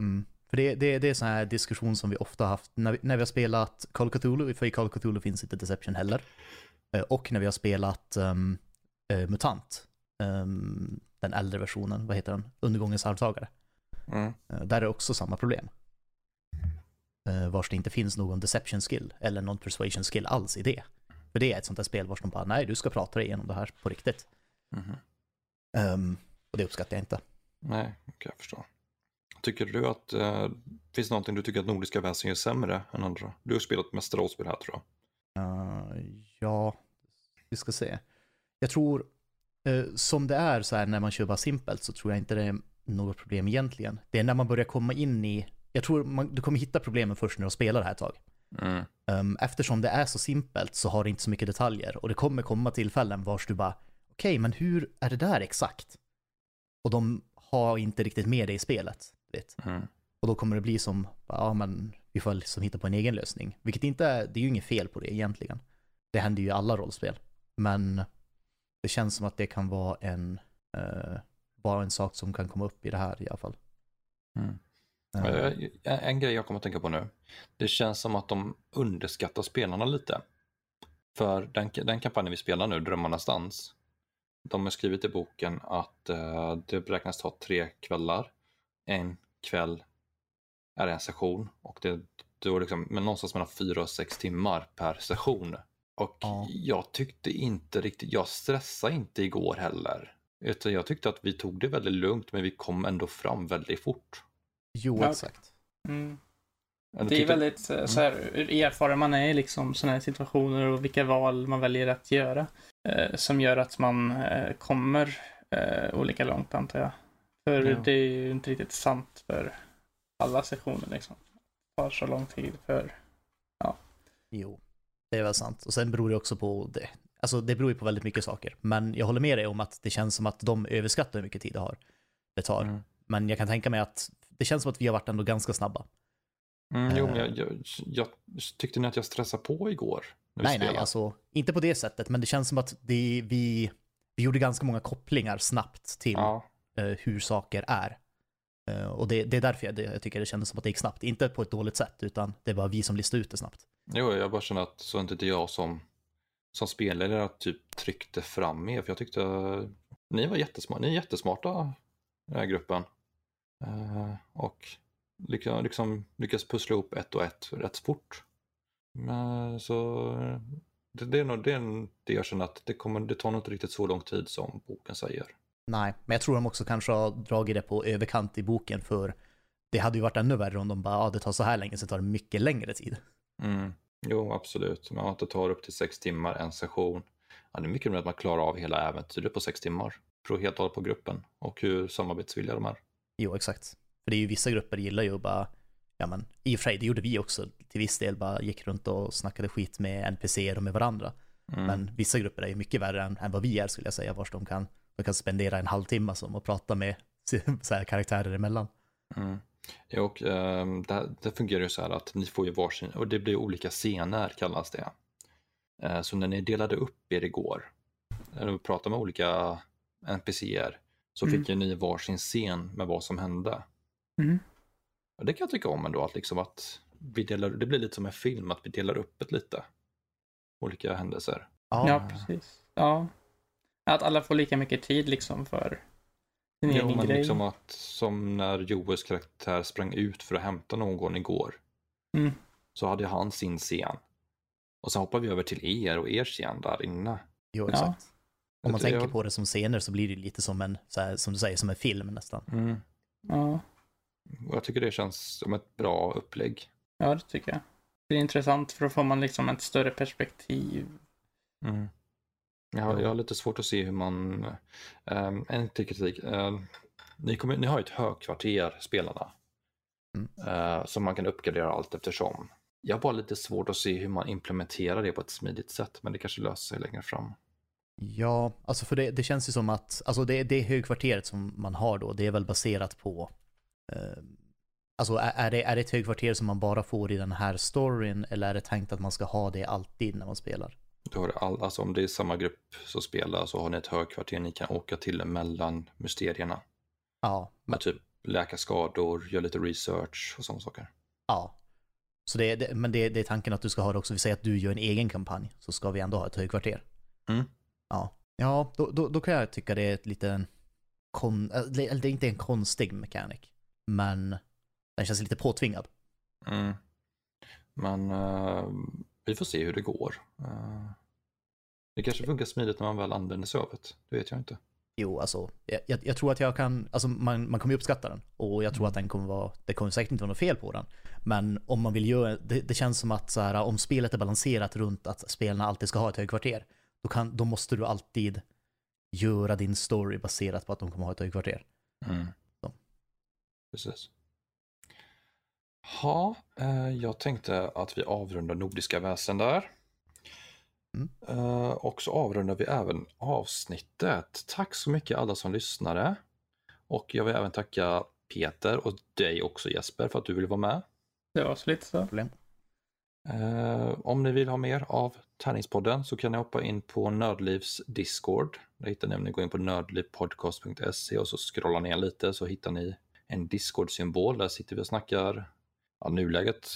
Mm. För det, det, det är sån här diskussion som vi ofta har haft när vi, när vi har spelat Call of Cthulhu, för i Call of Cthulhu finns inte Deception heller. Eh, Och när vi har spelat um, eh, MUTANT, ehm, den äldre versionen, vad heter den? Undergångens arvtagare. Mm. Eh, Där är det också samma problem. Eh, Vars det inte finns någon deception skill eller någon persuasion skill alls i det. För det är ett sånt där spel vars de bara, nej du ska prata dig igenom det här på riktigt. Mhm. Ehm, och det uppskattar jag inte. Nej, kan jag förstå. Tycker du att, eh, finns det någonting du tycker att nordiska väsen gör sämre än andra? Du har spelat mest rollspel här tror jag. Eh, ja, vi ska se. Jag tror, eh, som det är så här när man kör bara simpelt så tror jag inte det är något problem egentligen. Det är när man börjar komma in i, jag tror man, du kommer hitta problemen först när du spelar det här ett tag. Mm. Um, eftersom det är så simpelt så har det inte så mycket detaljer och det kommer komma tillfällen vars du bara okej, men hur är det där exakt? Och de har inte riktigt med det i spelet. Mm. Och då kommer det bli som, ja men vi får liksom hitta på en egen lösning. Vilket inte är, det är ju inget fel på det egentligen. Det händer ju i alla rollspel. Men det känns som att det kan vara en, uh, vara en sak som kan komma upp i det här i alla fall. Mm. Eh, En, grej jag kommer att tänka på nu. Det känns som att de underskattar spelarna lite. För den, den kampanjen vi spelar nu, Drömmarnas dans. De har skrivit i boken att eh, det beräknas ta tre kvällar. En kväll är en session och det, var liksom, men någonstans mellan fyra och sex timmar per session. Och Ja. jag tyckte inte riktigt, jag stressade inte igår heller. Utan jag tyckte att vi tog det väldigt lugnt men vi kom ändå fram väldigt fort. Jo, Ja. exakt. Mm. Det är väldigt eh, så här, hur erfaren man är i liksom sådana här situationer och vilka val man väljer att göra. Eh, som gör att man eh, kommer eh, olika långt antar jag. För Ja. det är ju inte riktigt sant för alla sessioner liksom. Det tar så lång tid för... Jo, det är väl sant. Och sen beror det också på det. Alltså det beror ju på väldigt mycket saker. Men jag håller med dig om att det känns som att de överskattar hur mycket tid det har. Det tar. Mm. Men jag kan tänka mig att det känns som att vi har varit ändå ganska snabba. Mm, jo, men Eh. jag, jag, jag tyckte ni att jag stressade på igår? Nej, nej, alltså inte på det sättet. Men det känns som att det, vi, vi gjorde ganska många kopplingar snabbt till Ja, eh, hur saker är. Eh, och det, det är därför jag, det, jag tycker det kändes som att det gick snabbt. Inte på ett dåligt sätt, utan det var vi som listade ut det snabbt. jo, jag bara känner att så inte det jag som, som spelare typ tryckte fram er, för jag tyckte ni var jättesmarta, ni är jättesmarta, den här gruppen. Eh, och lyckas, liksom, lyckas pussla ihop ett och ett rätt fort. Men, så det, det är nog det, är det jag känner att det, kommer, det tar nog inte riktigt så lång tid som boken säger. Nej, men jag tror de också kanske har dragit det på överkant i boken för det hade ju varit ännu värre om de bara, ja det tar så här länge, så tar det mycket längre tid. Mm. Jo, absolut. Men att det tar upp till sex timmar en session. Ja, det är mycket mer att man klarar av hela äventyret på sex timmar. Beror helt och hållet på gruppen och hur samarbetsvilliga de är. Jo, exakt. För det är ju vissa grupper gillar ju att bara, ja men i och för sig, det gjorde vi också till viss del, bara gick runt och snackade skit med NPCer och med varandra. Mm. Men vissa grupper är ju mycket värre än, än vad vi är skulle jag säga, vars de kan, de kan spendera en halvtimme som och prata med så här karaktärer emellan. Mm. Ja, och ehm, det, det fungerar ju så här att ni får ju varsin, och det blir olika scener kallas det. Eh, så när ni delade upp er igår, när du pratade med olika NPCer, så Mm. fick ju ni varsin scen med vad som hände. Mm. Och det kan jag tycka om ändå, att, liksom att vi delar, det blir lite som en film, att vi delar upp det lite. Olika händelser. Ja, precis. Ja. Att alla får lika mycket tid liksom för sin Jo, egen men grej. liksom att som när Joels karaktär sprang ut för att hämta någon igår. Mm. Så hade han sin scen. Och sen hoppar vi över till er och er scen där inne. Jo, Ja. Om man Jag- tänker på det som scener så blir det lite som en, så här, som du säger, som en film nästan. Mm. Ja. Och jag tycker det känns som ett bra upplägg. ja, det tycker jag. Det är intressant för då får man liksom ett större perspektiv. Mm. Jag, har, jag har lite svårt att se hur man... ehm, en till kritik. ehm, ni, kommer, ni har ju ett högkvarter, spelarna. Mm. eh, som man kan uppgradera allt eftersom. Jag har bara lite svårt att se hur man implementerar det på ett smidigt sätt, men det kanske löser sig längre fram. Ja, alltså för det, det känns ju som att, alltså det, det högkvarteret som man har då, det är väl baserat på, eh, alltså är, är, det, är det ett högkvarter som man bara får i den här storyn eller är det tänkt att man ska ha det alltid när man spelar? Du har all, alltså om det är samma grupp som spelar så har ni ett högkvarter ni kan åka till mellan mysterierna. Ja, men, Med typ läka skador, göra lite research och sådana saker. Ja. Så det, det, men det, det är tanken att du ska ha det också, vi säger att du gör en egen kampanj, så ska vi ändå ha ett högkvarter. Mm. Ja. Ja, då, då, då kan jag tycka det är ett lite, kon, eller det är inte en konstig mekanik, men den känns lite påtvingad. Mm. Men uh, vi får se hur det går. Uh, det kanske funkar smidigt när man väl använder sig av det. Det vet jag inte. Jo, alltså, jag, jag, tror att jag kan, alltså man, man kommer uppskatta den. Och jag tror att den kommer vara, det kommer säkert inte vara något fel på den. Men om man vill göra, det, det känns som att så här, om spelet är balanserat runt att spelarna alltid ska ha ett högkvarter, då, kan, då måste du alltid göra din story baserat på att de kommer ha ett högkvarter. Mm. Precis. Ja, eh, jag tänkte att vi avrundar Nordiska väsen där. Mm. Uh, och så avrundar vi även avsnittet. Tack så mycket alla som lyssnade. Och jag vill även tacka Peter och dig också Jesper för att du ville vara med. Det var så lite så. Problem. Uh, om ni vill ha mer av Tärningspodden så kan ni hoppa in på Nördlivs Discord. Där hittar ni om ni går in på nördlivpodcast.se och så scrollar ner lite så hittar ni en Discord-symbol. Där sitter vi och snackar ja, nuläget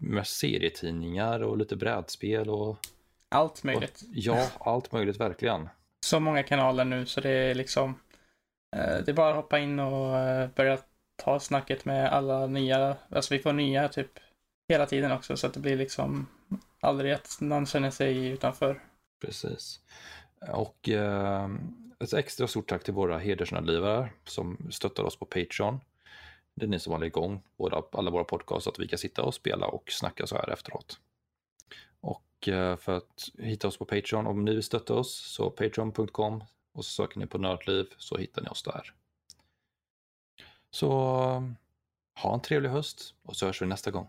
med serietidningar och lite brädspel och allt möjligt. Ja, allt möjligt verkligen. Så många kanaler nu så det är liksom eh, Det är bara att hoppa in och eh, börja ta snacket med alla nya, alltså vi får nya typ hela tiden också så att det blir liksom aldrig att någon känner sig utanför. Precis. Och eh, ett extra stort tack till våra hedersnördlivare som stöttar oss på Patreon. Det är ni som håller igång våra, alla våra podcasts så att vi kan sitta och spela och snacka så här efteråt. Och eh, för att hitta oss på Patreon, om ni vill stötta oss, så patreon.com och så söker ni på Nördliv så hittar ni oss där. Så ha en trevlig höst och så hörs vi nästa gång.